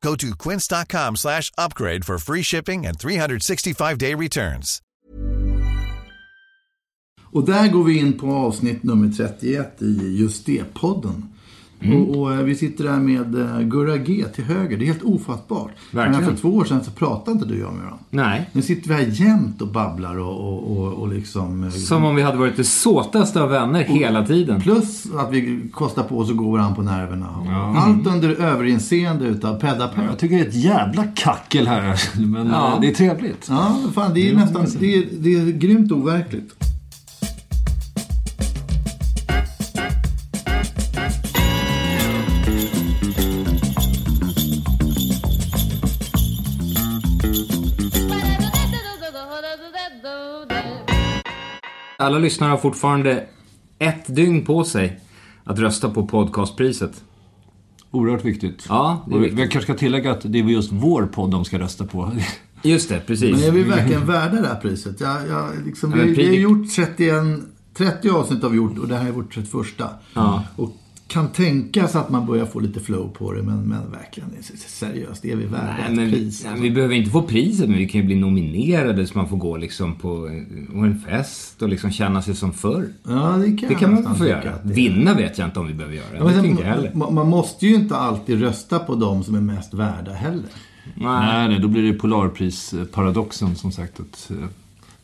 Go to quince.com slash upgrade for free shipping and 365-day returns. Och där går vi in på avsnitt nummer 31 i just det-podden. Mm. Och, och eh, vi sitter där med eh, Gurra G till höger. Det är helt ofattbart. Verkligen. Men för två år sedan så pratade inte du och jag med varandra. Nej. Nu sitter vi här jämt och babblar och, och, och, och liksom... eh, Som om vi hade varit det såtaste av vänner hela tiden. Plus att vi kostar på oss och går varandra på nerverna. Allt under överinseende utav Pedda Ped. Jag tycker det är ett jävla kackel här. Men Ja. det är trevligt. Ja, fan, det är nästan... Det är, det är grymt overkligt. Alla lyssnare har fortfarande ett dygn på sig att rösta på podcastpriset. Oerhört viktigt. Ja, det är viktigt. vi kanske ska tillägga att det är just vår podd de ska rösta på. Just det, precis. Men är vi verkligen värda det här priset? Jag, jag, liksom, Ja, vi, vi har gjort 31, 30 avsnitt har vi gjort och det här är vårt 31. Ja. Och kan tänkas att man börjar få lite flow på det, men, men verkligen det är seriöst, är vi värda Nej, ett men, pris? nej, vi behöver inte få priset, men vi kan ju bli nominerade så man får gå liksom på eh, en fest och liksom känna sig som förr. Ja, det kan, Det kan man få göra. att det. Vinna vet jag inte om vi behöver göra. Ja, Det men jag heller. man, man måste ju inte alltid rösta på de som är mest värda heller. nej, nej, då blir det Polarpris-paradoxen som sagt. Att eh,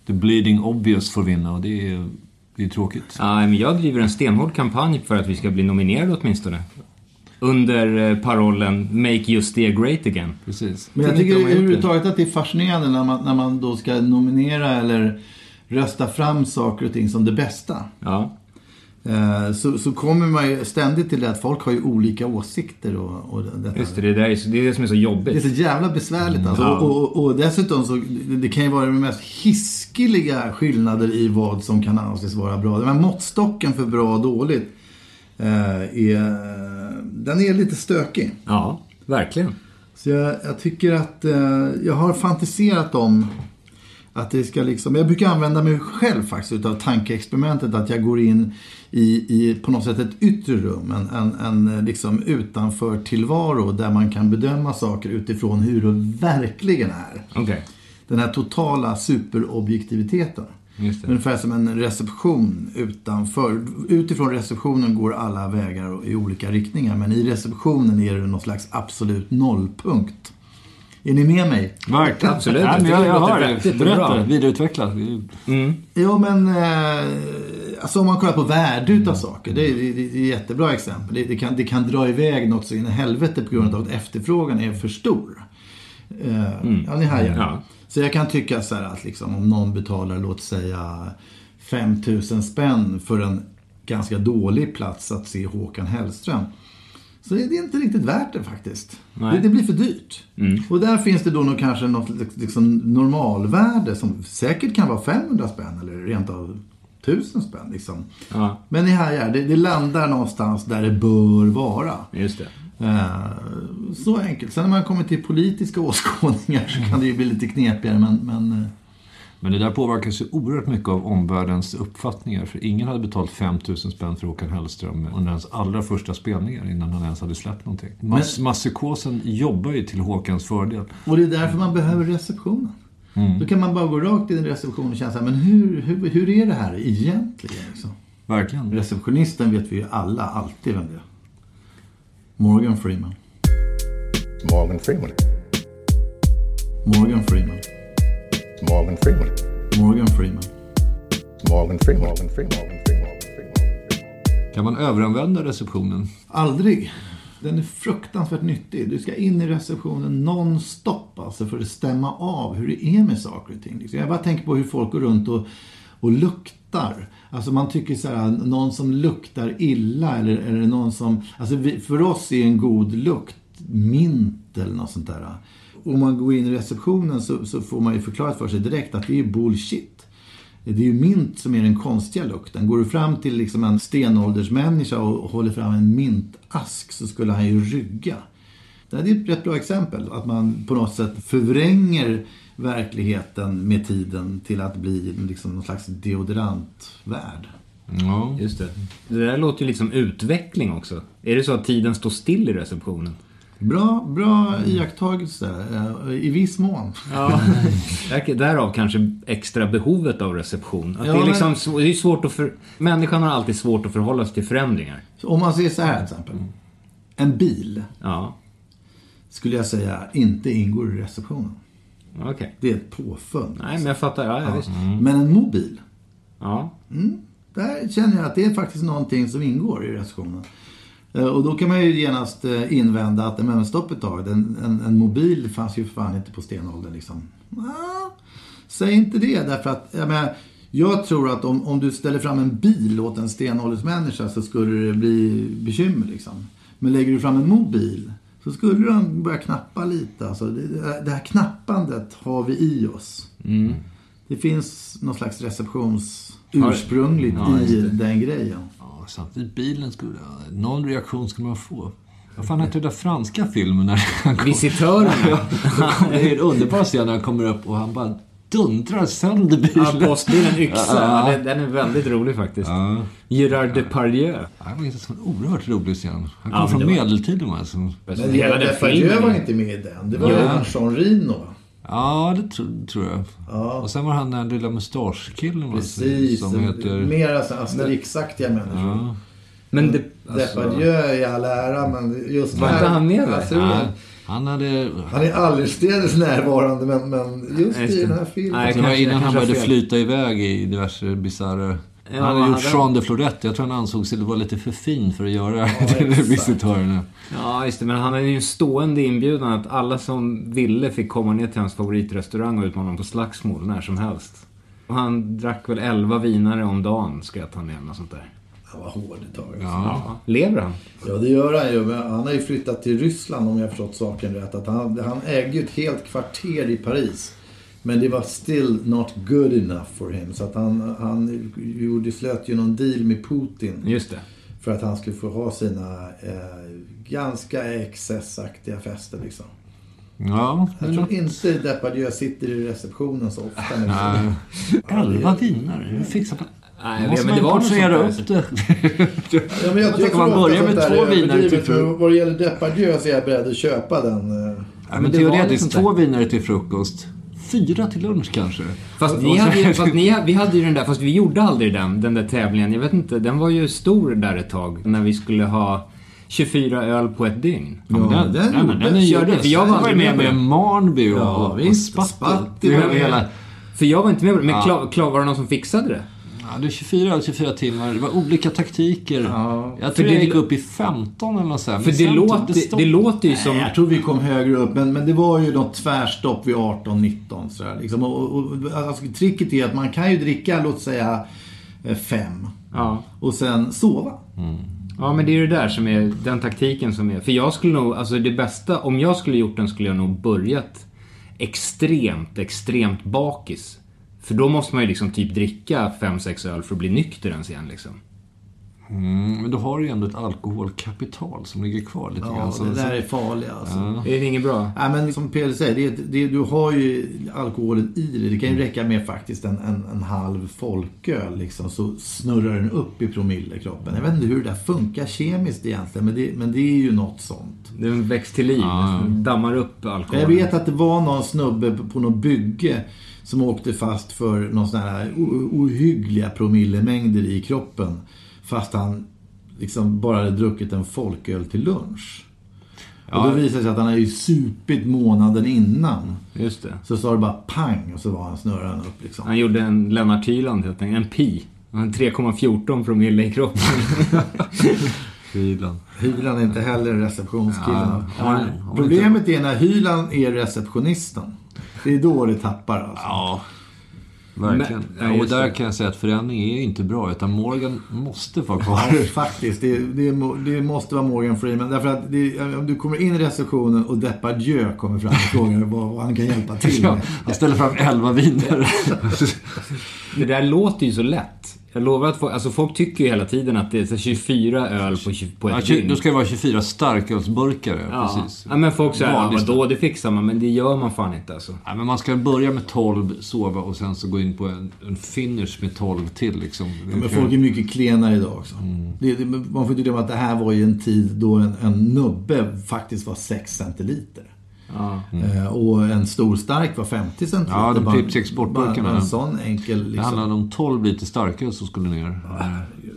the bleeding obvious får vinna och det är, det är tråkigt. Ja, men jag driver en stenhård kampanj för att vi ska bli nominerade åtminstone. Under eh, parollen Make Just Det Great Again. Precis. Men jag tycker överhuvudtaget att det är fascinerande när man, när man då ska nominera eller rösta fram saker och ting som det bästa. Ja. Eh, Så, så kommer man ju ständigt till det att folk har ju olika åsikter och, och detta. Just det, det, där är, det är det som är så Det är jobbigt. så jävla besvärligt alltså. Ja. Och, och, och dessutom så, det, det kan ju vara de mest hiskeliga skillnader i vad som kan anses vara bra. Den här måttstocken för bra och dåligt eh, är, den är lite stökig. Ja, verkligen. Så jag, jag tycker att eh, jag har fantiserat om att det ska liksom, jag brukar använda mig själv faktiskt utav tankeexperimentet att jag går in i, i på något sätt ett yttre rum, en, en, en liksom utanför tillvaro där man kan bedöma saker utifrån hur det verkligen är. Okej. Den här totala superobjektiviteten. Ungefär som en reception utanför. Utifrån receptionen går alla vägar i olika riktningar. Men i receptionen är det någon slags absolut nollpunkt. Är ni med mig? Verkligen. Absolut. Nej, men Jag jag, tycker det. Berätta, vidareutveckla. Ja, men eh, alltså om man kollar på värde utav saker. Det är, det, är ett jättebra exempel. Det, det, kan, det kan dra iväg något så in i helvete på grund av att efterfrågan är för stor. Eh, Ja, ni hajar. Ja. Så jag kan tycka så här att liksom, om någon betalar, låt säga 5000 spänn för en ganska dålig plats att se Håkan Hellström. Så är det inte riktigt värt det faktiskt. Det, det blir för dyrt. Och där finns det då nog kanske något liksom normalvärde som säkert kan vara 500 spänn eller rent av 1000 spänn. Liksom. Ja, Men det här är, det, det landar någonstans där det bör vara. just det. Eh, Så enkelt. Sen när man kommer till politiska åskådningar så kan det ju bli lite knepigare. Men, men eh, Men det där påverkas ju oerhört mycket av omvärldens uppfattningar. För ingen hade betalt 5000 spänn för Håkan Hellström under hans allra första spelningar innan han ens hade släppt någonting. Mass, masspsykosen jobbar ju till Håkans fördel. och det är därför man behöver receptionen. Då kan man bara gå rakt in i receptionen och känna så här, men hur, hur, hur är det här egentligen? Liksom? Verkligen. Receptionisten vet vi ju alla alltid vem det är. Morgan Freeman. Morgan Freeman. Morgan Freeman. Morgan Freeman. Morgan Freeman. Morgan Freeman. Morgan Freeman. Morgan Freeman. Kan man överanvända receptionen? Aldrig. Den är fruktansvärt nyttig. Du ska in i receptionen nonstop Alltså för att stämma av hur det är med saker och ting. Jag bara tänker på hur folk går runt och, och luktar. Alltså man tycker så här, någon som luktar illa eller, eller någon som... Alltså vi, för oss är en god lukt mint eller något sånt där. Om man går in i receptionen så, så får man ju förklarat för sig direkt att det är bullshit. Det är ju mint som är den konstiga lukten. Går du fram till liksom en stenåldersmänniska och håller fram en mintask så skulle han ju rygga. Det är ett rätt bra exempel. Att man på något sätt förvränger verkligheten med tiden till att bli liksom någon slags deodorantvärld. Ja. Just det. Det där låter ju liksom utveckling också. Är det så att tiden står still i receptionen? Bra, bra iakttagelse. eh, I viss mån. Ja. Där- Därav kanske extra behovet av reception. Att Ja, det är liksom det är svårt att för... Människan har alltid svårt att förhålla sig till förändringar. Om man säger så här till exempel. En bil Ja, skulle jag säga inte ingår i receptionen. Okej. Det är ett påfund. Nej, men jag fattar. Ja, ja, visst. Men en mobil, Ja. där känner jag att det är faktiskt någonting som ingår i receptionen. Eh, Och då kan man ju genast eh, invända att, men stopp ett tag, en, en, en mobil fanns ju för fan inte på stenåldern liksom. Ah, säg inte det, därför att, jag menar, jag tror att om, om du ställer fram en bil åt en stenåldersmänniska så skulle det bli bekymmer liksom. Men lägger du fram en mobil så skulle de börja knappa lite. Alltså, det, det här knappandet har vi i oss. Det finns någon slags receptions ursprungligt Ja, i den grejen. Ja, samtidigt bilen skulle... Någon reaktion skulle man få. Vad fan hette den där franska filmen när han kom? Visitörerna. Det är en underbar scen när han kommer upp och han bara dundrar sönder bilen. Ja, postbilen Yxa. Ja. Den, den är väldigt rolig faktiskt. Ja. Gerard Depardieu. Det var en oerhört rolig scen. Han kom Ja, från var- medeltiden alltså. Men Hela den Depardieu var inte med i den. Det var han Jean Reno. Ja, det tro, tror jag. Och sen var han den lilla mustaschkillen Precis. som heter... Mer alltså Asterix-aktiga människor. Ja. Men det... Alltså, Depardieu i all ära, men just Var inte han med där? Han hade... Han är allestädes närvarande, men, men just Just i den här filmen. Nej, Det var kanske- innan han började fel. flyta iväg i diverse bisarra... Ja, han hade gjort hade- Jean de Florette. Jag tror han ansåg sig vara lite för fin för att göra till visitörerna. Ja, just det. Men han hade ju en stående inbjudan att alla som ville fick komma ner till hans favoritrestaurang och utmana honom på slagsmål när som helst. Och han drack väl 11 vinare om dagen, skröt han med. Något sånt där. Han var hård ett tag. alltså. Ja. Lever han? Ja, det gör han ju. Men han har ju flyttat till Ryssland om jag har förstått saken rätt. Att han, han ägde ju ett helt kvarter i Paris. Men det var still not good enough for him. Så att han, han gjorde, slöt ju någon deal med Putin. Just det. För att han skulle få ha sina eh, ganska excessaktiga fester liksom. Ja, Jag tror något. inte Depardieu sitter i receptionen så ofta. nu. Nej. Elva vinare. Hur fixar man... Nej, jag Måste men det var sånt upp det? Ja, men jag, jag, tror man sånt med två är vinare till frukost. Vad det gäller Depardieu så är jag beredd att köpa den. eh. Ja, men men det var teoretiskt, två vinare till frukost. Fyra till lunch kanske. Fast, Och- ni och hade ju, fast ni, vi hade ju den där, fast vi gjorde aldrig den, den där tävlingen. Jag vet inte, den var ju stor där ett tag. När vi skulle ha 24 öl på ett dygn. Ja, den, den den, den, den Gör det, för jag var var aldrig med med med. Marnby och, Ja, och visst. Spatti. För jag var inte med men Ja. klar, klar, var det någon som fixade det? Ja, det är 24 öl, 24 timmar. Det var olika taktiker. Ja. Jag tror det- jag gick upp i 15 eller något sånt. För det, låter, stod- det låter ju som... Jag tror vi kom högre upp, men, men det var ju något tvärstopp vid 18-19. sådär, Liksom. Och, alltså, tricket är att man kan ju dricka, låt säga, eh, fem. Ja. Och sen sova. Ja, men det är ju det där som är den taktiken som är. För jag skulle nog, alltså det bästa, om jag skulle gjort den skulle jag nog börjat extremt, extremt bakis. För då måste man ju liksom typ dricka 5-6 öl för att bli nykter ens igen liksom. Mm, men då har du ju ändå ett alkoholkapital som ligger kvar lite Ja, grann. Så, det där är farligt alltså. Det är inget bra. Nej, men som Peder säger, det, det, du har ju alkoholen i dig. Det kan ju räcka med faktiskt en, en, en halv folköl liksom, så snurrar den upp i promille i kroppen. Jag vet inte hur det där funkar kemiskt egentligen, men det, men det är ju något sånt. Den väcks till liv. Den dammar upp alkoholen. Jag vet att det var någon snubbe på något bygge som åkte fast för någon sån här ohyggliga promillemängder i kroppen. Fast han liksom bara hade druckit en folköl till lunch. Och då visade det sig att han hade ju supit månaden innan. Just det. Så sa det bara pang och så var han snurran upp liksom. Han gjorde en Lennart Hyland helt enkelt. En pi. En 3,14 promille i kroppen. Hyland. Hyland är inte heller receptionskillen. Ja, Ja, Problemet är när Hyland är receptionisten. Det är då det tappar alltså. Ja, verkligen. Men- ja, och där det. kan jag säga att förändring är inte bra, utan Morgan måste vara Ja, kvar. faktiskt. Det, det, det måste vara Morgan Freeman. Därför att det, om du kommer in i receptionen och Depardieu kommer fram och frågar vad, vad han kan hjälpa till Ja, med. han ställer fram elva viner. Det där låter ju så lätt. Jag lovar att folk, alltså folk tycker ju hela tiden att det är så 24 öl på, 20 på Ja, ett tju- dygn. då ska det vara 24 starkölsburkar, ja. precis. ja, men folk säger, ja, vadå, det fixar man. Men det gör man fan inte alltså. Ja, men man ska börja med 12, sova och sen så gå in på en, en finish med 12 till. Liksom. Det Men folk är mycket klenare idag också. Det, det, man får inte glömma att det här var ju en tid då en, en nubbe faktiskt var 6 centiliter. Ja. Eh, och en stor stark var 50 centiliter. Ja, de Pripps exportburkarna. En sån enkel Det liksom. handlade om 12 liter starköl som skulle ner.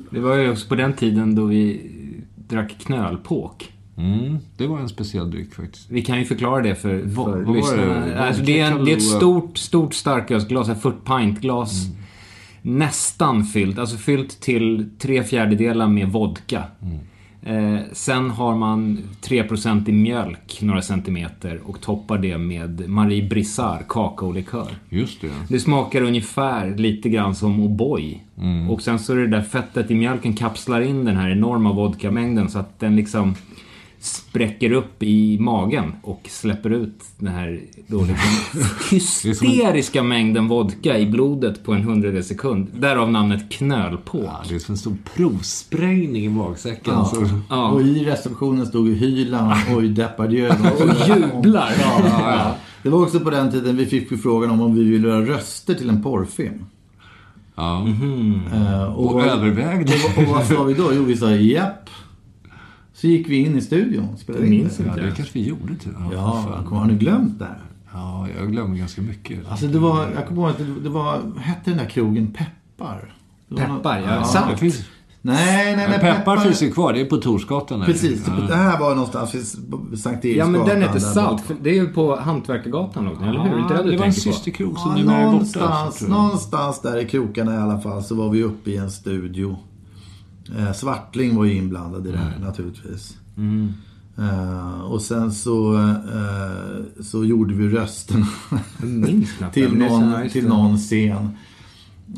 Det var ju också på den tiden då vi drack knölpåk. Mm, det var en speciell dryck faktiskt. Vi kan ju förklara det för, för vad var lyssnarna. det? Alltså det, är en, det är ett stort, stort starkölsglas, ett 40 pintglas. Mm. Nästan fyllt, alltså fyllt till tre fjärdedelar med vodka. Mm. Eh, sen har man 3% i mjölk, några centimeter, och toppar det med Marie Brissard kakaolikör. Just det. Det smakar ungefär lite grann som O'boy. Mm. Och sen så är det där fettet i mjölken kapslar in den här enorma vodkamängden så att den liksom spräcker upp i magen och släpper ut den här då liksom hysteriska mängden vodka i blodet på en hundradels sekund. Därav namnet knölpåk. Ja, det är som en stor provsprängning i magsäcken. Ja. Så, Ja. Och i receptionen stod Hyland och Depardieu. Och jublar. Ja. Det var också på den tiden vi fick förfrågan om om vi ville göra röster till en porrfilm. ja. Eh, Och vad- övervägde. Och, och vad sa vi då? Jo, vi sa japp. Så gick vi in i studion och spelade Det in minns det. Ja, det kanske vi gjorde till. Ja, Ja, kommer- har ni glömt det här? ja, jag glömmer ganska mycket. Alltså det var, jag kommer ihåg att det, det var, hette den där krogen Peppar? Peppar, något- ja. Salt. Finns, Nej, nej, nej. peppar, finns ju kvar, det är på Torsgatan. Precis, Ja. det här var någonstans vid Sankt Ja Eriksgatan. men den heter Salt. Det är ju på Hantverkargatan låg den, eller hur? Det Ja, det var en systerkrog som Ja, numera är borta. någonstans, någonstans där i krokarna i alla fall så var vi uppe i en studio. Eh, Svartling var ju inblandad i det här Mm. naturligtvis. Eh, och sen så, eh, så gjorde vi rösterna till, någon, till någon scen.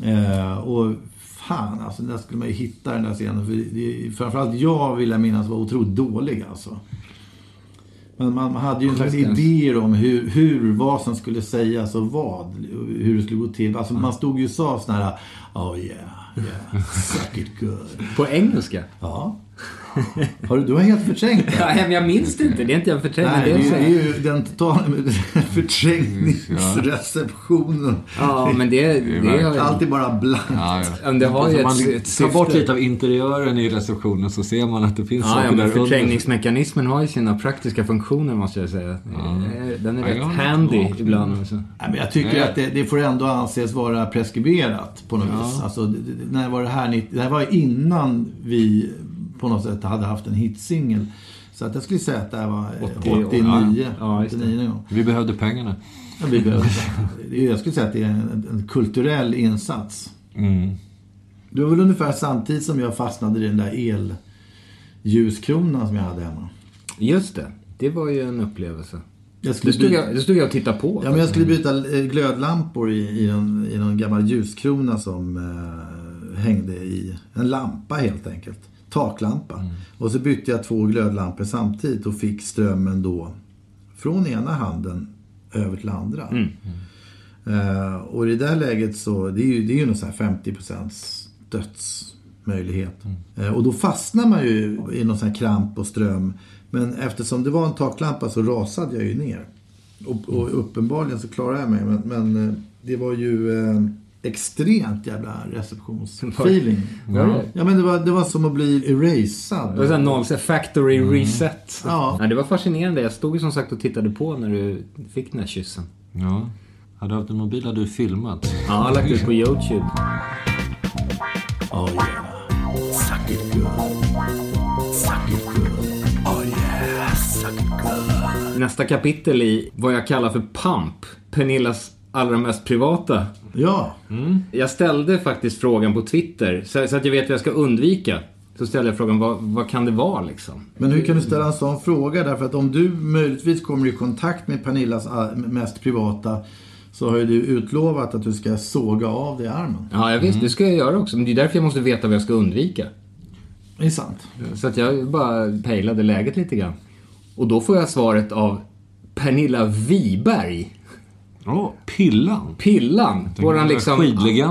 Eh, och fan alltså, där skulle man ju hitta den där scenen. För det, framförallt jag vill jag minnas var otroligt dålig alltså. Men man, man hade ju en slags idéer om hur, hur, vad som skulle sägas och vad. Hur det skulle gå till. Alltså man stod ju och sa såna här Oh yeah, yeah, suck it good. På engelska? Ja. Har du, du har helt förträngt det. Ja, men jag minns det inte. Det är inte jag förträngd. Nej, det det är är, ju- det är ju den totala förträngningsreceptionen. Ja, men det, det, det har Allt är bara blankt. Ja, ja. Det har ju ett- man ett tar bort lite av interiören i receptionen så ser man att det finns Ja, saker ja, men där under. förträngningsmekanismen har ju sina praktiska funktioner måste jag säga. Den är Ja, rätt handy ibland. Alltså. Nej, men jag tycker att det, det får ändå anses vara preskriberat på något vis. Alltså, när var det här? 90 Det här var innan vi på något sätt hade haft en hitsingel. Så att jag skulle säga att det här var eh, 80, 89. ja, just det. 89 någon gång. Vi behövde pengarna. Ja, vi behövde- det Jag skulle säga att det är en, en kulturell insats. Mm. Det var väl ungefär samtidigt som jag fastnade i den där elljuskronan som jag hade hemma. Just det. Det var ju en upplevelse. Jag Det skulle stod byta, jag, det stod jag och tittade på. ja, men jag skulle byta eh, glödlampor i, i, någon, i någon gammal ljuskrona som eh, hängde i en lampa helt enkelt. Taklampa. Och så bytte jag två glödlampor samtidigt och fick strömmen då från ena handen över till andra. Eh, och i det där läget så, det är ju, det är ju någon sån här 50 dödsmöjlighet. Eh, och då fastnar man ju i någon sån här kramp och ström. Men eftersom det var en taklampa så rasade jag ju ner. Och, och uppenbarligen så klarade jag mig. Men, men eh, det var ju eh, extremt jävla receptionsfeeling. Det? Ja men det var, det var som att bli erasad. Det var såhär noll, så factory reset. Ja. Ja, det var fascinerande. Jag stod ju som sagt och tittade på när du fick den här kyssen. Ja. Hade du haft en mobil hade du filmat. Ja, jag har lagt ut på YouTube. Oh yeah. Suck it good. Suck it good. Oh yeah. Suck it good. nästa kapitel i vad jag kallar för PAMP. Pernillas allra mest privata. Ja, Jag ställde faktiskt frågan på Twitter, så, så att jag vet vad jag ska undvika. Så ställde jag frågan, vad, vad kan det vara liksom? men hur kan du ställa en sån fråga? Därför att om du möjligtvis kommer i kontakt med Pernillas ah, mest privata så har ju du utlovat att du ska såga av dig armen. Ja, jag visst, det ska jag göra också. Men det är därför jag måste veta vad jag ska undvika. Det är sant. Så att jag bara pejlade läget lite grann. Och då får jag svaret av Pernilla Wiberg. Ja, Pillan. Pillan, våran liksom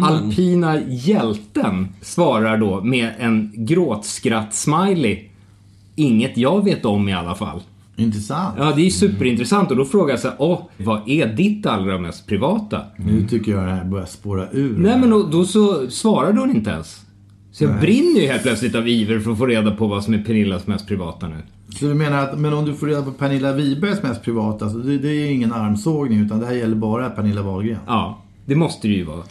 alpina hjälten, svarar då med en gråtskratt-smiley. Inget jag vet om i alla fall. Intressant. Ja, det är superintressant och då frågar jag så här, åh, vad är ditt allra mest privata? Nu tycker jag det här börjar spåra ur. Nej, men då, då så svarade hon inte ens. Så jag brinner ju helt plötsligt av iver för att få reda på vad som är Pernillas mest privata nu. Så du menar att, men om du får reda på Pernilla Wibergs mest privata, alltså det, det är ingen armsågning utan det här gäller bara Pernilla Wahlgren? Ja, det måste det ju vara.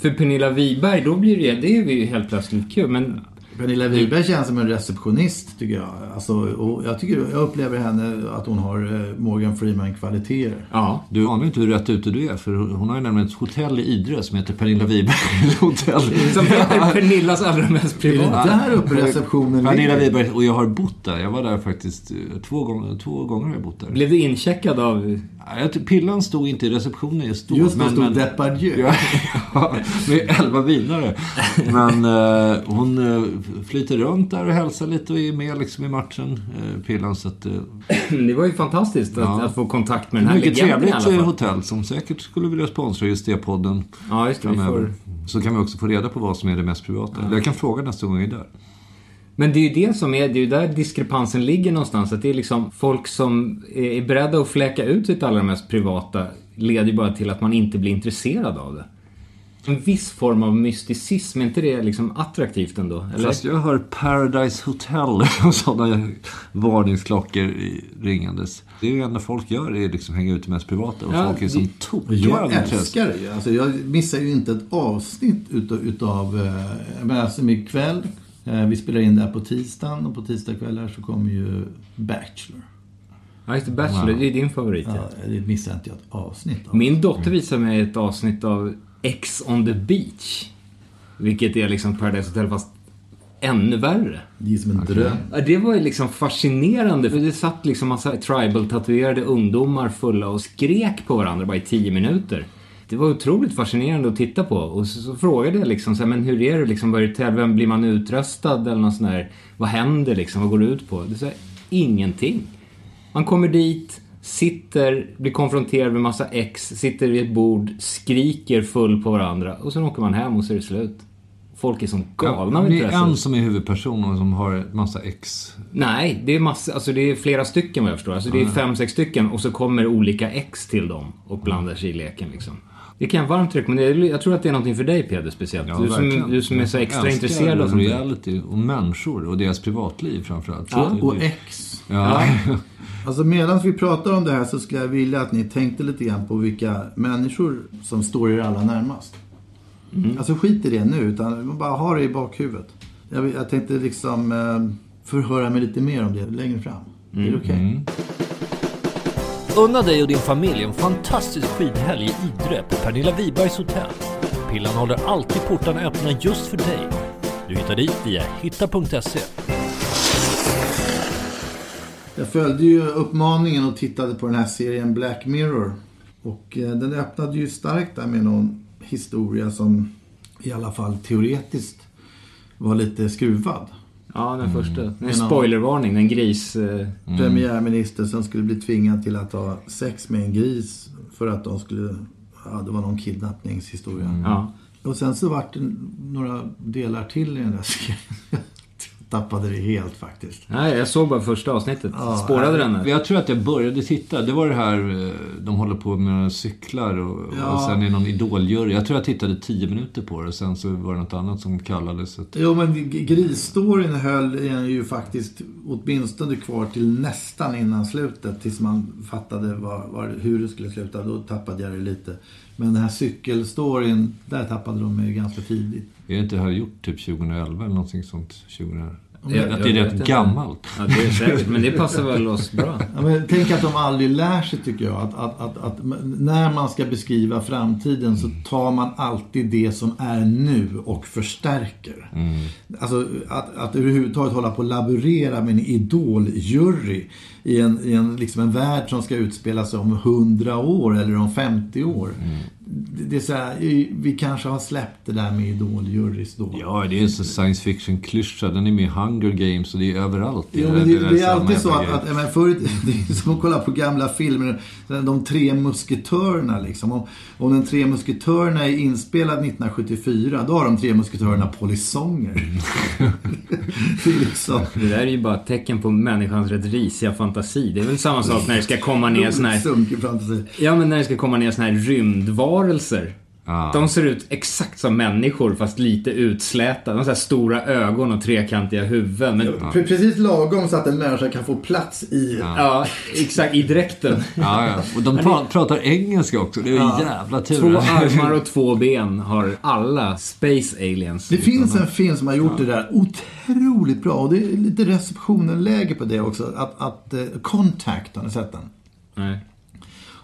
För Pernilla Wiberg, då blir det, det är ju helt plötsligt kul. Men Pernilla Wiberg känns som en receptionist tycker jag. Alltså, och jag, tycker, jag upplever henne att hon har eh, Morgan Freeman-kvaliteter. ja, Du anar inte hur rätt ute du är, för hon har ju nämligen ett hotell i Idre som heter Pernilla Wiberg hotell. som heter Pernillas allra mest Är det privata. där uppe receptionen Pernilla? Wiberg, och jag har bott där. Jag var där faktiskt eh, två gånger, två gånger har jag bott där. Blev du incheckad av... Ja, Pillan stod inte i receptionen just då. Just då stod Depardieu. Ja, ja, med elva vinare. Men eh, hon eh, flyter runt där och hälsar lite och är med liksom i matchen, eh, Pillan. Så att, eh, Det var ju fantastiskt att, Ja. att få kontakt med den här mycket legenden i trevligt eh, hotell som säkert skulle vilja sponsra just det podden Ja, just det. Får... Så kan vi också få reda på vad som är det mest privata. Eller Jag kan fråga nästa gång jag är där. Men det är ju det som är, det är ju där diskrepansen ligger någonstans. Att det är liksom folk som är beredda att fläka ut sitt allra mest privata leder ju bara till att man inte blir intresserad av det. En viss form av mysticism, är inte det liksom attraktivt ändå? Eller? Fast jag hör Paradise Hotel och sådana varningsklockor i- ringandes. Det är ju enda folk gör, det är liksom hänga ut det mest privata. Och Ja, folk är som det- tokiga Jag älskar det ju. Alltså, jag missar ju inte ett avsnitt utav, utav eh, jag menar, som ikväll. Eh, vi spelar in det här på tisdagen och på tisdagskvällar så kommer ju Bachelor. Ja, just det. Bachelor, det är din favorit. Ja. Det missar inte jag ett avsnitt av. Min dotter visade mig ett avsnitt av X on the beach. Vilket är liksom Paradise Hotel fast ännu värre. Det är som en dröm. Ja, det var ju liksom fascinerande. För det satt liksom massa tribal-tatuerade ungdomar fulla och skrek på varandra bara i tio minuter. Det var otroligt fascinerande att titta på. Och så, så frågade jag liksom så här, men hur är det liksom, vad är? Vem blir man utröstad eller något sånt där? Vad händer liksom? Vad går det ut på? Det är så här, ingenting. Man kommer dit, sitter, blir konfronterad med massa ex, sitter vid ett bord, skriker full på varandra och sen åker man hem och så är det slut. Folk är som galna av det är en som är huvudperson och som har massa ex. Nej, det är, massa, alltså det är flera stycken vad jag förstår. Alltså det är fem, sex stycken och så kommer olika ex till dem och blandar sig i leken liksom. Det kan jag varmt rekommendera. Jag tror att det är någonting för dig Peder speciellt. du, som, du som är så extra Jag intresserad av sånt reality och människor och deras privatliv framförallt. Ja, Och det- X. ja. Alltså medan vi pratar om det här så skulle jag vilja att ni tänkte lite grann på vilka människor som står er allra närmast. Alltså skit i det nu, utan bara ha det i bakhuvudet. Jag, jag tänkte liksom eh, förhöra mig lite mer om det längre fram. Är det okej? Unna dig och din familj en fantastisk skidhelg i Idre på Pernilla Wibergs hotell. Pillan håller alltid portarna öppna just för dig. Du hittar dit via hitta.se. Jag följde ju uppmaningen och tittade på den här serien Black Mirror. Och eh, den öppnade ju starkt där med någon historia som i alla fall teoretiskt var lite skruvad. Ja, den första. Det är en spoilervarning. En gris... Eh, Premiärminister som skulle bli tvingad till att ha sex med en gris för att de skulle... Ja, det var någon kidnappningshistoria. ja. Och sen så vart det några delar till i den där serien. Tappade det helt faktiskt. Nej, jag såg bara första avsnittet. Ja, Spårade den? här? Jag tror att jag började titta. Det var det här, eh, de håller på med cyklar och, Ja. och sen är någon idoljury. Jag tror jag tittade tio minuter på det och sen så var det något annat som kallades. Att, Jo, men grisstoryn höll en ju faktiskt åtminstone kvar till nästan innan slutet. Tills man fattade vad, vad, hur det skulle sluta. Då tappade jag det lite. Men den här cykelstoryn, där tappade de mig ganska tidigt. är det inte det här gjort typ 2011 eller någonting sånt? 2000? Jag- Att det är rätt gammalt. Ja, det är säkert. Men det passar väl oss bra. Ja, men tänk att de aldrig lär sig tycker jag. Att, att, att, att när man ska beskriva framtiden så tar man alltid det som är nu och förstärker. Alltså att, att överhuvudtaget hålla på och laborera med en idoljury i en, i en, liksom en värld som ska utspela sig om 100 år eller om 50 år. Det, det är så här, vi kanske har släppt det där med idoljurys då. Ja, det är en sån science fiction-klyscha. Den är med i Hunger Games och det är överallt. Jo, men det, där det är alltid så att, att men förut, det är som att kolla på gamla filmer. De tre musketörerna liksom. Om, om den tre musketörerna är inspelad 1974, då har de tre musketörerna polisonger. det är liksom... Det där är ju bara ett tecken på människans rätt risiga fantasi. Det är väl samma sak när det ska komma ner såna här... Sunkig fantasi. Ja, men när det ska komma ner såna här rymdvarelser. Ja. De ser ut exakt som människor fast lite utslätade. De har stora ögon och trekantiga huvuden. Men, ja. Pre- Precis lagom så att en människa kan få plats i... exakt. I dräkten. Ja, ja. Och de pra- pratar engelska också. Det är ja. jävla tur. Två armar och två ben har alla Space Aliens. Det finns en film som har gjort det där otroligt bra. Och det är lite receptionen-läge på det också. Att, att eh, Contact, har ni sett den? Nej.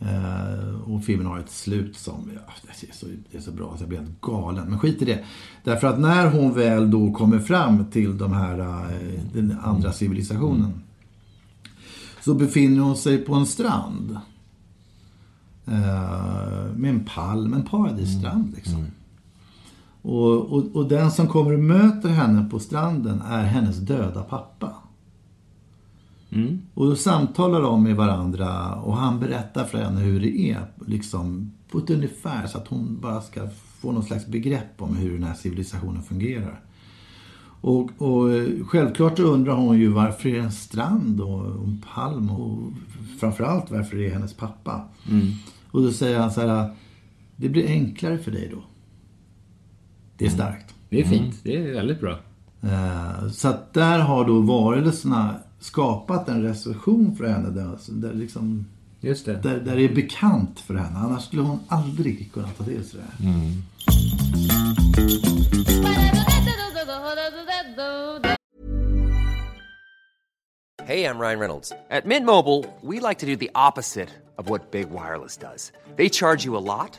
och, och filmen kom kanske på 90-talet. Men, men det, det, det bygger då på en idé om att man får kontakt med, med en civilisation eh. Och. Eh, filmen har ett slut som, ja, det, är så, det är så bra så jag blir helt galen. Men skit i det. Därför att när hon väl då kommer fram till de här, uh, den andra civilisationen. Så befinner hon sig på en strand. Uh, med en palm, en paradisstrand liksom. Och, och, och den som kommer och möter henne på stranden är hennes döda pappa. Mm. Och då samtalar de med varandra och han berättar för henne hur det är. Liksom på ett ungefär så att hon bara ska få någon slags begrepp om hur den här civilisationen fungerar. Och, och självklart undrar hon ju varför är det en strand och en palm och framförallt varför det är hennes pappa. Mm. Och då säger han så här, det blir enklare för dig då. Det är starkt. Det är fint. Det är väldigt bra. Eh, Så att där har då varelserna skapat en recension för henne där, där, liksom, Just det. där, där det är bekant för henne. Annars skulle hon aldrig kunna ta till sig det här. Hey, I'm Ryan Reynolds. At Mint Mobile, we like to do the opposite of what Big Wireless. They charge you a lot,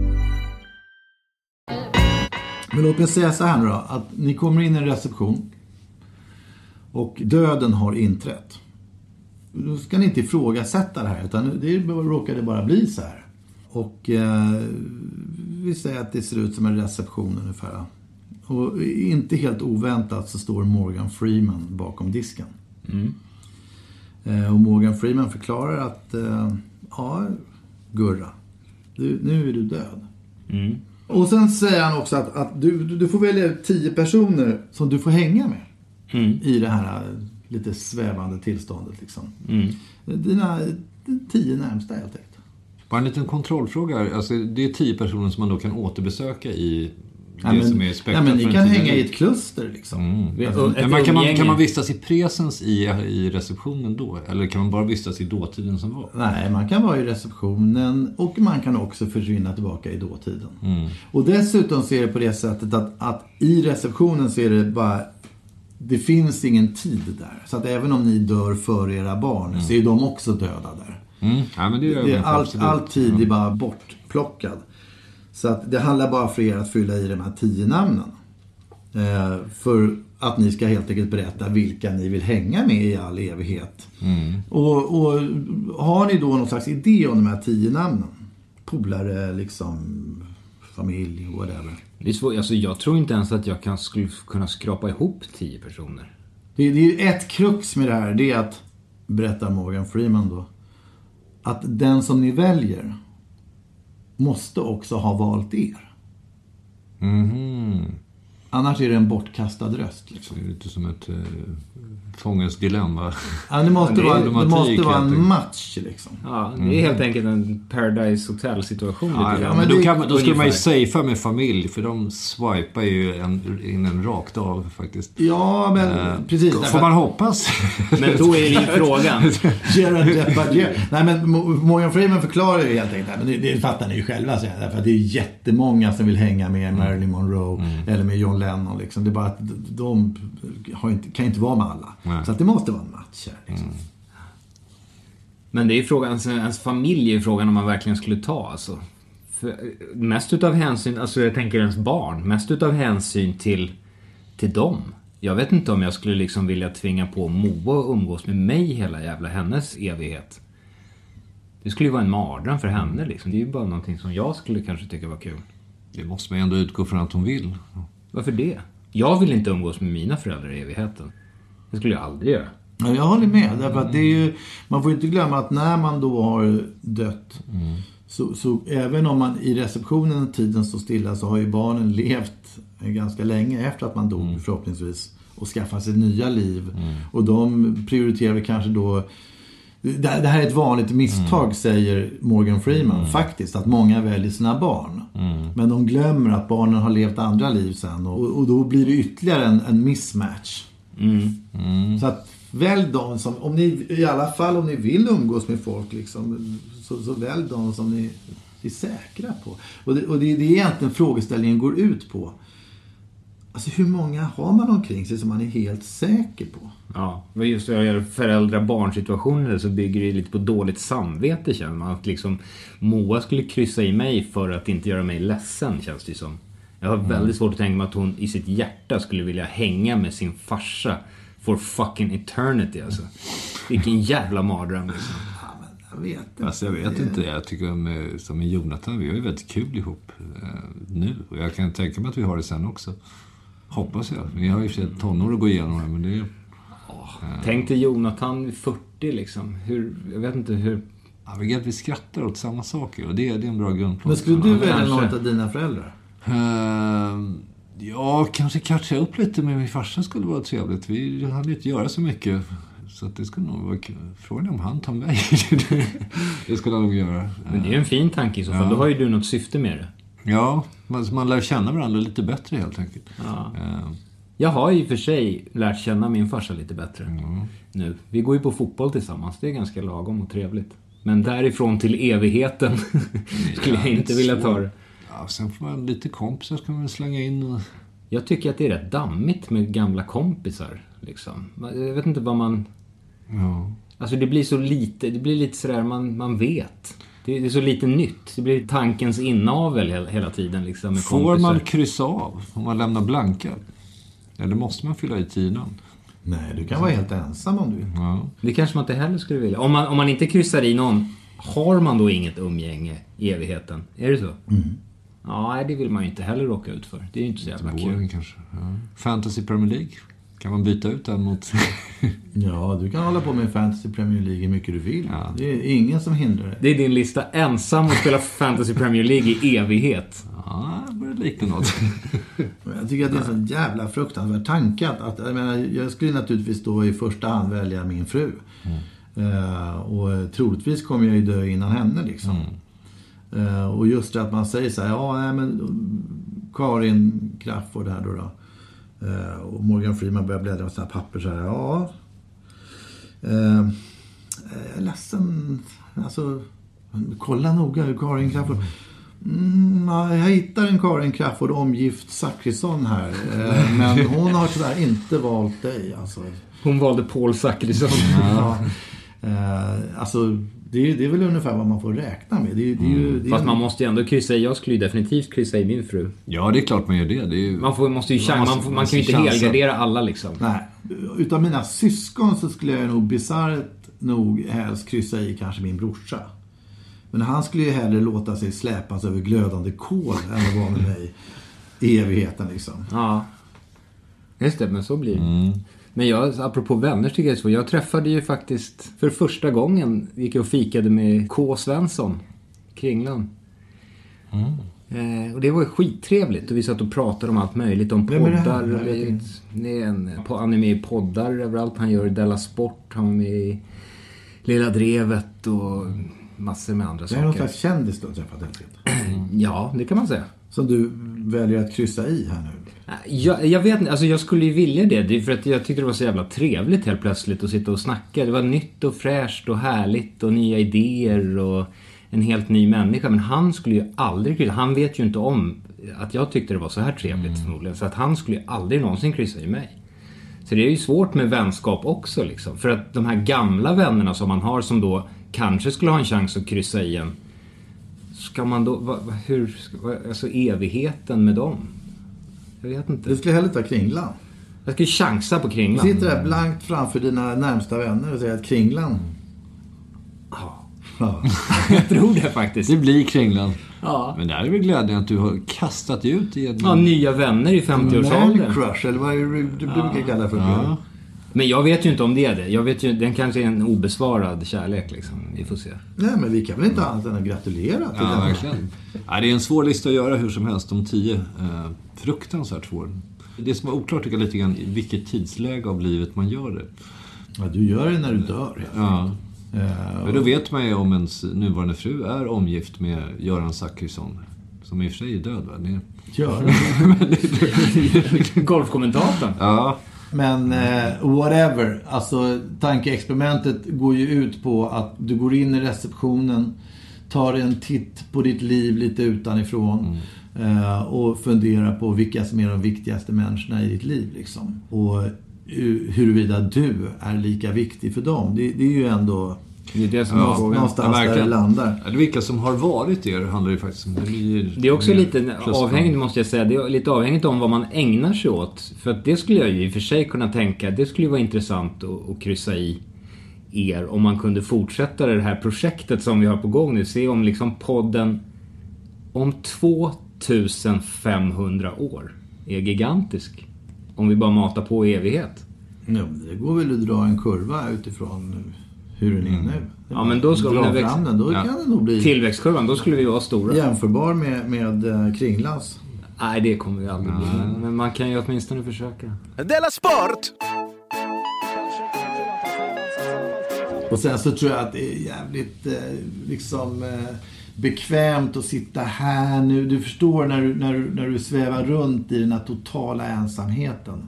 Men låt mig säga så här nu då. Att ni kommer in i en reception. Och döden har inträtt. Då ska ni inte ifrågasätta det här. Utan det råkade bara bli så här. Och eh, vi säger att det ser ut som en reception ungefär. Och inte helt oväntat så står Morgan Freeman bakom disken. Mm. Eh, och Morgan Freeman förklarar att, eh, ja, Gurra. Du, nu är du död. Mm. Och sen säger han också att, att du, du, du får välja tio personer som du får hänga med. Mm. I det här eh, lite svävande tillståndet liksom. Mm. Dina tio närmsta helt enkelt. Bara en liten kontrollfråga. Alltså, det är tio personer som man då kan återbesöka i det Ja, men, som är ja, men ni kan hänga i ett kluster liksom. Mm. Alltså, Men ett man, kan, man, kan man vistas i presens i, i receptionen då? Eller kan man bara vistas i dåtiden som var? Nej, man kan vara i receptionen och man kan också försvinna tillbaka i dåtiden. Mm. Och dessutom så är det på det sättet att, att i receptionen så är det bara det finns ingen tid där. Så att även om ni dör före era barn så är de också döda där. Mm. Ja, men det Det på, all, tid är bara bortplockad. Så att det handlar bara för er att fylla i de här tio namnen. Eh, för att ni ska helt enkelt berätta vilka ni vill hänga med i all evighet. Mm. Och, och har ni då någon slags idé om de här tio namnen? Polare, liksom, familj, whatever. Det är svårt. Alltså, jag tror inte ens att jag kan, skulle kunna skrapa ihop tio personer. Det, det är ett krux med det här, det är att, berättar Morgan Freeman då, att den som ni väljer måste också ha valt er. Mhm. Annars är det en bortkastad röst. Liksom. Det är lite som ett eh, fångens dilemma. Ja, det måste, Det är vara, det måste vara en match liksom. Ja, det är helt enkelt en Paradise Hotel-situation. Ja, ja, men då, kan, då skulle man ju safea med familj, för de swipar ju en, in en rakt av faktiskt. Ja, men Eh, precis. Får man hoppas. Men då är det ju frågan. Gerard Depardieu. Nej men Mo- Morgan Freeman förklarar ju helt enkelt, men det, det fattar ni ju själva därför att det är jättemånga som vill hänga med Marilyn Monroe eller med John Lennon liksom. Det är bara att de har inte, kan inte vara med alla. Nej. Så att det måste vara en match här liksom. Men det är ju frågan, alltså, ens familj är frågan om man verkligen skulle ta alltså. För, mest utav hänsyn, alltså jag tänker ens barn, mest utav hänsyn till, till dem. Jag vet inte om jag skulle liksom vilja tvinga på Moa att umgås med mig hela jävla hennes evighet. Det skulle ju vara en mardröm för henne liksom. Det är ju bara någonting som jag skulle kanske tycka var kul. Det måste man ju ändå utgå från att hon vill. Varför det? Jag vill inte umgås med mina föräldrar i evigheten. Det skulle jag aldrig göra. Ja, jag håller med. Därför att det är ju, man får inte glömma att när man då har dött så, så även om man i receptionen tiden står stilla så har ju barnen levt ganska länge efter att man dog förhoppningsvis och skaffat sig nya liv. Och de prioriterar kanske då det, det här är ett vanligt misstag säger Morgan Freeman faktiskt. Att många väljer sina barn. Men de glömmer att barnen har levt andra liv sen. Och, och då blir det ytterligare en, en mismatch. Så att välj de som, om ni, i alla fall om ni vill umgås med folk liksom, så, så välj de som ni är säkra på. Och det, och det, det är egentligen frågeställningen går ut på. Alltså hur många har man omkring sig som man är helt säker på? Ja, men just vad gäller föräldrar-barn-situationer så bygger det lite på dåligt samvete känner man. Att liksom Moa skulle kryssa i mig för att inte göra mig ledsen känns det som. Jag har väldigt svårt att tänka mig att hon i sitt hjärta skulle vilja hänga med sin farsa for fucking eternity alltså. Vilken jävla mardröm liksom. Jag vet inte. Alltså jag vet inte. Jag tycker med, som med Jonathan, vi har ju väldigt kul ihop eh, nu. Och jag kan tänka mig att vi har det sen också. Hoppas jag. Vi har ju i och för sig tonår att gå igenom här, men det är... Tänk dig Jonathan vid 40 liksom. Hur, jag vet inte hur... Ja, vi, vi skrattar åt samma saker och det, det är en bra grundplan. Men skulle du välja någon av dina föräldrar? Ehm, ja, kanske catcha upp lite med min farsa skulle vara trevligt. Vi hade inte göra så mycket. Så att det skulle nog vara kul. Frågan är om han tar mig. det skulle han nog göra. Men det är ju en fin tanke i så fall. Ja. Då har ju du något syfte med det. Ja, man, man lär känna varandra lite bättre helt enkelt. Ja. Ehm, Jag har i och för sig lärt känna min farsa lite bättre nu. Vi går ju på fotboll tillsammans. Det är ganska lagom och trevligt. Men därifrån till evigheten skulle jag inte vilja ta det. Ja, sen får man lite kompisar ska man slänga in. Och... Jag tycker att det är rätt dammigt med gamla kompisar. Liksom. Jag vet inte vad man... Ja. Alltså det blir så lite, det blir lite sådär man, man vet. Det är så lite nytt. Det blir tankens inavel hela, hela tiden liksom med Får kompisar. man kryssa av om man lämnar blanka? Eller måste man fylla i namn? Nej, du kan vara helt ensam om du vill. Ja. Det kanske man inte heller skulle vilja. Om man, om man inte kryssar i någon, har man då inget umgänge i evigheten? Är det så? Ja, nej, det vill man ju inte heller råka ut för. Det är ju inte så jävla kul. Kanske. Ja. Fantasy Premier League? Kan man byta ut den mot... Ja, du kan hålla på med Fantasy Premier League hur mycket du vill. Det är ingen som hindrar dig. Det är din lista ensam att spela Fantasy Premier League i evighet. Ja, börjar likna något. Jag tycker att det är sån jävla fruktansvärd tanke. Att, jag, menar, jag skulle naturligtvis då i första hand välja min fru. Eh, och troligtvis kommer jag ju dö innan henne liksom. Eh, och just det att man säger så här, ja nej, men Karin Crafoord här då. då. Eh, och Morgan Freeman börjar bläddra med sina papper så här, ja. Eh, jag är ledsen, alltså kolla noga hur Karin Crafoord Mm, ja, jag hittar en Karin Crafoord omgift Zachrisson här. Eh, men hon har tyvärr inte valt dig. Alltså. Hon valde Paul Zackrisson. Ja. Eh, alltså, det är, det är väl ungefär vad man får räkna med. Det är, det är ju, det är Fast man måste ju ändå kryssa i. Jag skulle ju definitivt kryssa i min fru. Ja, det är klart man gör det. det är ju... Man, får, måste ju Man måste- Man, får- man man kan ju inte helgardera alla liksom. Nej, utav mina syskon så skulle jag nog bisarrt nog helst kryssa i kanske min brorsa. Men han skulle ju hellre låta sig släpas över glödande kol än att vara med mig i evigheten liksom. Ja. Just det, men så blir det. Men jag, apropå vänner tycker jag det är så. Jag träffade ju faktiskt för första gången, gick jag och fikade med K. Svensson, Kringlan. Eh, och det var ju skittrevligt. Och vi satt och pratade om allt möjligt. Om Vem är det poddar. Är en, på, han är med i poddar överallt. Han gör Della Sport. Han var med i Lilla Drevet och massor med andra Det är någon saker. slags kändis du har träffat helt enkelt. Ja, det kan man säga. Som du väljer att kryssa i här nu. Jag, jag vet inte, alltså jag skulle ju vilja det. det är för att jag tyckte det var så jävla trevligt helt plötsligt att sitta och snacka. Det var nytt och fräscht och härligt och nya idéer och en helt ny människa. Men han skulle ju aldrig kryssa. Han vet ju inte om att jag tyckte det var så här trevligt förmodligen. Så att han skulle ju aldrig någonsin kryssa i mig. Så det är ju svårt med vänskap också liksom. För att de här gamla vännerna som man har som då kanske skulle ha en chans att kryssa i en. Ska man då, va, va, hur, alltså evigheten med dem? Jag vet inte. Du skulle hellre ta Kringlan. Jag ju chansa på Du Kringlan. sitter där blankt framför dina närmsta vänner och säger att Kringlan... Ja. Jag tror det faktiskt. Det blir Kringlan. Ja. Men där är väl glädjen att du har kastat ut i en... Ja, nya vänner i 50-årsåldern. Man crush, eller vad är det du brukar kalla det för? Ja. Men jag vet ju inte om det är det. Jag vet ju, den kanske är en obesvarad kärlek liksom. Vi får se. Nej, men vi kan väl inte annat än att gratulera till Ja, den. verkligen. Ja, det är en svår lista att göra hur som helst, de tio. Eh, fruktansvärt svår. Det som var oklart tycker jag lite grann i vilket tidsläge av livet man gör det. Ja, du gör det när du dör. Ja. Eh, Men då vet man ju om ens nuvarande fru är omgift med Göran Zachrisson. Som i och för sig är död va? Det... Gör Golfkommentatorn. Ja. Men eh, whatever. Alltså tankeexperimentet går ju ut på att du går in i receptionen, tar en titt på ditt liv lite utanifrån eh, och funderar på vilka som är de viktigaste människorna i ditt liv. Liksom. Och hu- huruvida du är lika viktig för dem. Det, det är ju ändå Det är det som är Ja, frågan. någonstans där det landar. Eller vilka som har varit er handlar ju faktiskt om. Det, blir Det är också lite avhängigt måste jag säga. Det är lite avhängigt om vad man ägnar sig åt. För att det skulle jag ju i och för sig kunna tänka, det skulle ju vara intressant att, att kryssa i er om man kunde fortsätta det här projektet som vi har på gång nu. Se om liksom podden om 2500 år är gigantisk. Om vi bara matar på i evighet. Ja, det går väl att dra en kurva utifrån hur den är nu. Ja, men då ska Dra växa- fram den, då Ja. kan den nog bli Tillväxtkurvan, då skulle vi vara stora. jämförbar med, med eh, Kringlands. Nej, det kommer vi aldrig bli. Men man kan ju åtminstone försöka. Della Sport! Och sen så tror jag att det är jävligt eh, liksom eh, bekvämt att sitta här nu. Du förstår när du, när, du, när du svävar runt i den här totala ensamheten.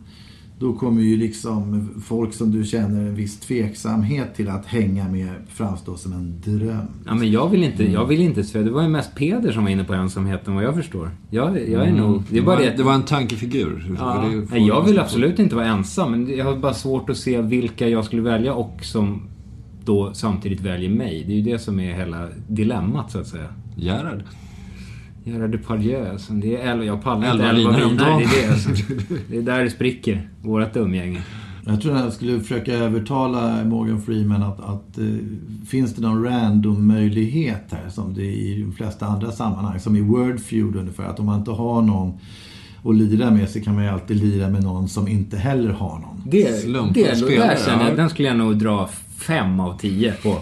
Då kommer ju liksom folk som du känner en viss tveksamhet till att hänga med framstå som en dröm. Ja, men jag vill inte, jag vill inte svär. Det var ju mest Peder som var inne på ensamheten vad jag förstår. Jag, jag är Mm. nog... Det är bara var, det. det var en tankefigur. Ja, Det nej, jag vill absolut inte vara ensam, men jag har bara svårt att se vilka jag skulle välja och som då samtidigt väljer mig. Det är ju det som är hela dilemmat, så att säga. Gerhard. Gerhard Depardieu, alltså, det är elva, jag pallar inte Elva om dagen. Det är, det, alltså. det är där det spricker, vårat umgänge. Jag tror att jag skulle försöka övertala Morgan Freeman att, att eh, finns det någon random möjlighet här som det är i de flesta andra sammanhang, som i Wordfeud ungefär, att om man inte har någon och lira med så kan man ju alltid lira med någon som inte heller har någon. Det, Slumpen det, spelar, där jag, den skulle jag nog dra fem av tio på.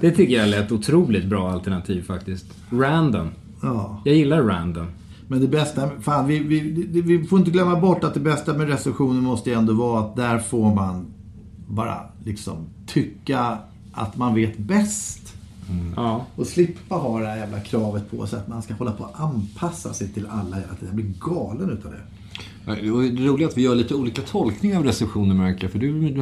Det tycker jag lät otroligt bra alternativ faktiskt. Random. Ja. Jag gillar random. Men det bästa, fan vi, vi, vi får inte glömma bort att det bästa med recensionen måste ju ändå vara att där får man bara liksom tycka att man vet bäst. Ja. Och slippa ha det här jävla kravet på sig att man ska hålla på att anpassa sig till alla. Jag blir galen utav det. Ja, och Det roliga är att vi gör lite olika tolkningar av recensioner märker. För, du,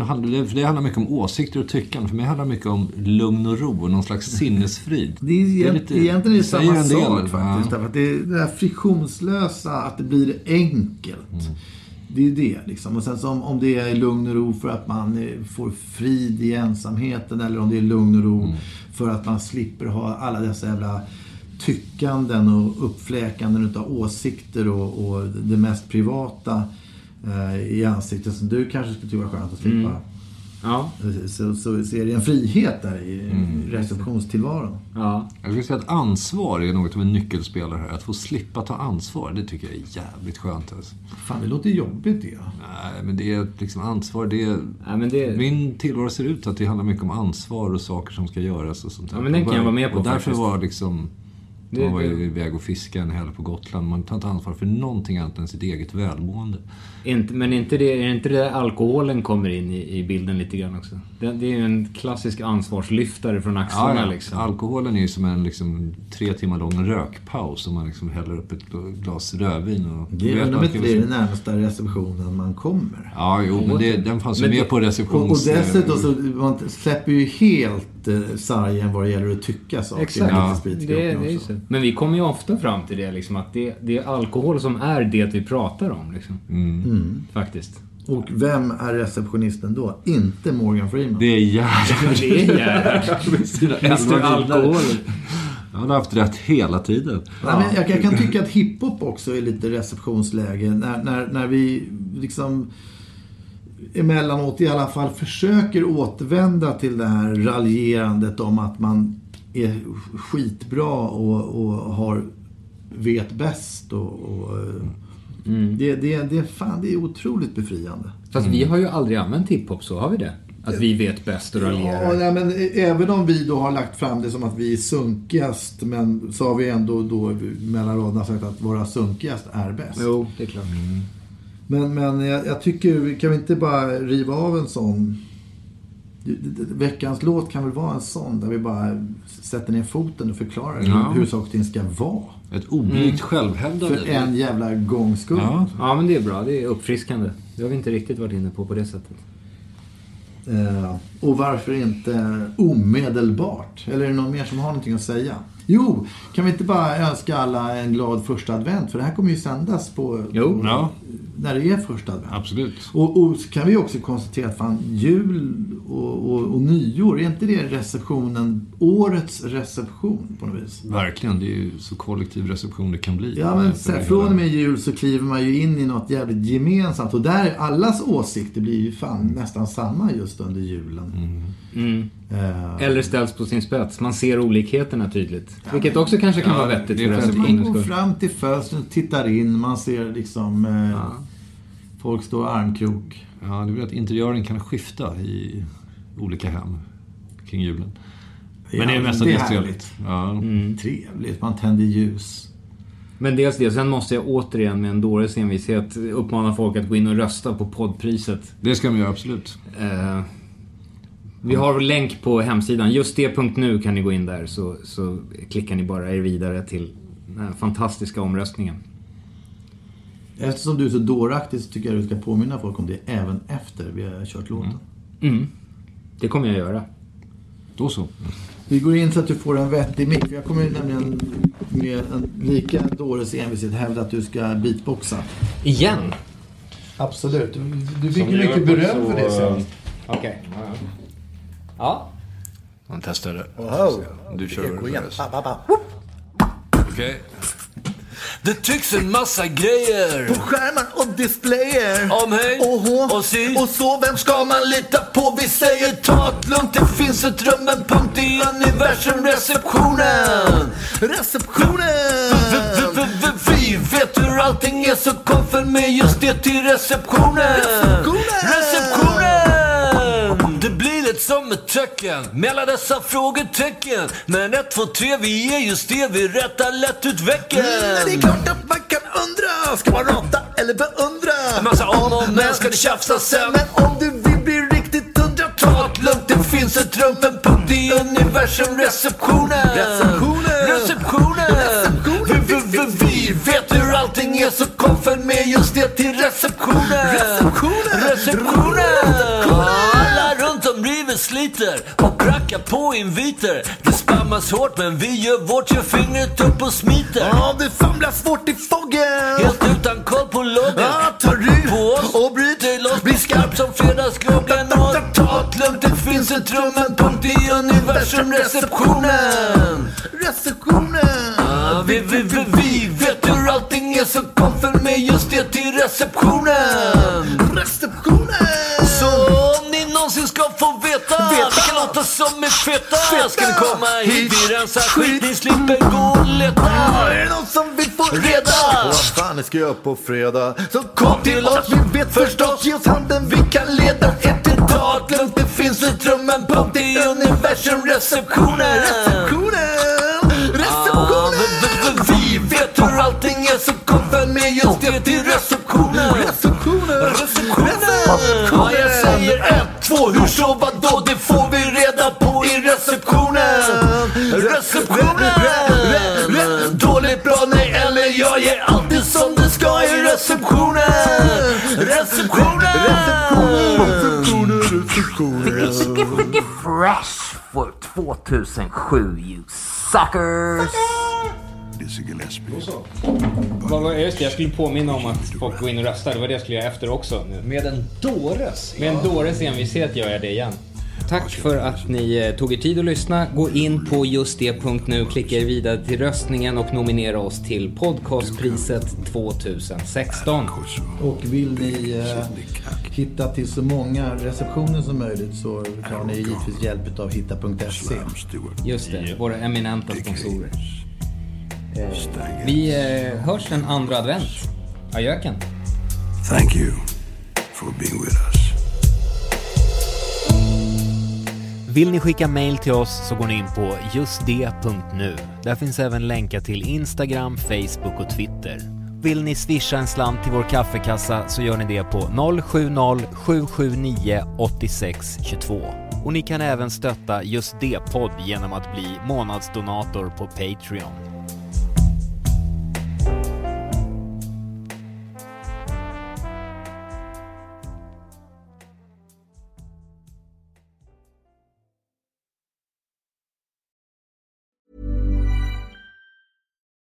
för det handlar mycket om åsikter och tyckande. För mig handlar det mycket om lugn och ro och någon slags sinnesfrid. Det är, egent- lite- egentligen är det samma del, sak ja. faktiskt. Därför att det är det här friktionslösa, att det blir enkelt. Det är ju det liksom. Och sen så om, om det är lugn och ro för att man eh, får frid i ensamheten eller om det är lugn och ro för att man slipper ha alla dessa jävla tyckanden och uppfläkanden utav åsikter och, och det mest privata eh, i ansiktet som du kanske skulle tycka var skönt att slippa. Ja. Så, så, så är det en frihet där i receptionstillvaron. Ja. Jag skulle säga att ansvar är något av en nyckelspelare här. Att få slippa ta ansvar, det tycker jag är jävligt skönt. Alltså. Fan, det låter jobbigt det. Nej, men det är liksom ansvar. Det är... Ja, men det... Min tillvaro ser ut att det handlar mycket om ansvar och saker som ska göras och sånt där. Ja, men den kan jag vara med på Och därför faktiskt. var liksom... Man var ju iväg och fiskade en helg på Gotland. Man tar inte ansvar för någonting annat än sitt eget välmående. Inte, men inte det, är det inte det alkoholen kommer in i, i bilden lite grann också? Det, det är ju en klassisk ansvarslyftare från axlarna Ja, ja. liksom. Alkoholen är ju som en liksom, tre timmar lång rökpaus. Om man liksom häller upp ett glas rödvin. Och Det är det är den närmsta receptionen man kommer. Ja, jo, men det, den fanns ju Men med det- på Och, och receptions... dessutom så man släpper ju helt eh, sargen vad det gäller att tycka saker. Exakt. Ja, det, det. Men vi kommer ju ofta fram till det liksom att det, det är alkohol som är det vi pratar om liksom. Mm. Faktiskt. Och vem är receptionisten då? Inte Morgan Freeman. Det är Gerhard. Det är Gerhard. Med sina Mr. Alkohol. Han har haft rätt hela tiden. Nej, men jag, jag kan tycka att hiphop också är lite receptionsläge. När, när, när vi liksom emellanåt i alla fall försöker återvända till det här raljerandet om att man är skitbra och, och har, vet bäst. Och, och, det, det, det, fan, det är otroligt befriande. Fast vi har ju aldrig använt hiphop så, har vi det? Att vi vet bäst och Ja, raljerar. nej, men även om vi då har lagt fram det som att vi är sunkigast, men så har vi ändå då mellan raderna sagt att vara sunkigast är bäst. Jo, det är klart. Men, men jag, jag tycker, kan vi inte bara riva av en sån... Veckans låt kan väl vara en sån där vi bara sätter ner foten och förklarar Ja. hur saker och ting ska vara. Ett oblygt självhävdande. För en jävla gångs skull. Ja. Ja, men det är bra. Det är uppfriskande. Det har vi inte riktigt varit inne på på det sättet. Eh, och varför inte omedelbart? Eller är det någon mer som har någonting att säga? Jo, kan vi inte bara önska alla en glad första advent? För det här kommer ju sändas på, Jo. på Ja. När det är första advent. Absolut. Och, och så kan vi också konstatera att fan, jul och, och, och nyår, är inte det receptionen, årets reception på något vis? Verkligen. Det är ju så kollektiv reception det kan bli. Ja, men sen, från och med jul så kliver man ju in i något jävligt gemensamt. Och där, allas åsikter blir ju fan nästan samma just under julen. Mm. Eh, Eller ställs på sin spets. Man ser olikheterna tydligt. Vilket också kanske kan Ja, vara vettigt det är för man går fram till fönstret, tittar in, man ser liksom eh, folk stå armkrok. Ja, det är väl att interiören kan skifta i olika hem kring julen. Men det är Ja, mestadels det är trevligt. Ja. Mm. Trevligt, man tänder ljus. Men dels det. Sen måste jag återigen med en dåres envishet uppmana folk att gå in och rösta på poddpriset. Det ska man göra, absolut. Eh, vi har länk på hemsidan. Just det.nu kan ni gå in där så, så klickar ni bara er vidare till den här fantastiska omröstningen. Eftersom du är så dåraktig så tycker jag du ska påminna folk om det även efter vi har kört låten. Mm. Det kommer jag göra. Då så. Vi går in så att du får en vettig mick. Jag kommer nämligen med en lika dåres envishet hävda att du ska beatboxa. Igen? Absolut. Du, fick ju mycket beröm för det senast. Okej. Ja. Man testar det. Du kör Eko igen. först. Det tycks en massa grejer På skärmar och displayer. om hej Och hå. och si. Och så, vem ska man lita på? Vi säger ta det lugnt, det finns ett rum, en punkt i universum, receptionen. Receptionen! Vi vet hur allting är så kom följ med just det till receptionen. Receptionen! Lätt som ett töcken mellan dessa frågetecken. Men ett, två, tre, vi är just det, vi rättar lätt ut väcken. Mm, det är klart att man kan undra, ska man rata eller beundra? En massa om och men ska det tjafsas sen. Men om du vill bli riktigt hundra, Ta det lugnt, det finns ett rum, en punkt i universum, receptionen. Receptionen. Receptionen. Vi, vi, vi, vi vet hur allting är så kom följ med just det till receptionen. Receptionen. Receptionen. Sliter och prackar på inviter. Det spammas hårt men vi gör vårt, gör fingret upp och smiter. Ja, du famlar svårt i foggen. Helt utan koll på loggen. Ja, tar du på oss och bryt dig loss. Bli skarp som fredagsgroggen. Och ta det lugnt, det finns ett rum, en punkt i universum, receptionen. receptionen. Ja, vi, vi, vi, vi vet hur allting är så kom följ med just det till receptionen. Receptionen. Veta, låtar som är feta, ska ni komma hit, vi rensar skit, ni slipper gå och leta. Är det någon som vill få Reda. Vad fan ska jag göra på fredag? Så kom till oss, vi vet förstås. Ge oss handen, vi kan leda er till Ta det lugnt, det finns ett rum, en punkt i universum, receptionen. receptionen. Receptionen. vi, vi, vet hur allting är så kom följ med just det till receptionen. Receptionen. Receptionen. Säger två, hur så, vadå? Det får vi reda på i receptionen. Receptionen. Dåligt, bra, nej eller jag ger alltid som det ska i receptionen. Receptionen. Fresh for 2007 you suckers! Vad var- Just det, jag skulle påminna om att folk går in och röstar. Det var det jag skulle göra efter också. Nu. Med en dåres. Med en dåres envishet gör jag det igen. Tack för att ni eh, tog er tid att lyssna. Gå in på just det.nu, klicka er vidare till röstningen och nominera oss till podcastpriset 2016. Och vill ni eh, hitta till så många receptioner som möjligt så tar ni givetvis hjälp av hitta.se. Just det, våra eminenta sponsorer. Eh, Vi eh, hörs den andra advent. Ajöken. Thank you for being with us. Vill ni skicka mail till oss så går ni in på justd.nu. Där finns även länkar till Instagram, Facebook och Twitter. Vill ni swisha en slant till vår kaffekassa så gör ni det på 070-779 8622. Och ni kan även stötta Just det-podd genom att bli månadsdonator på Patreon.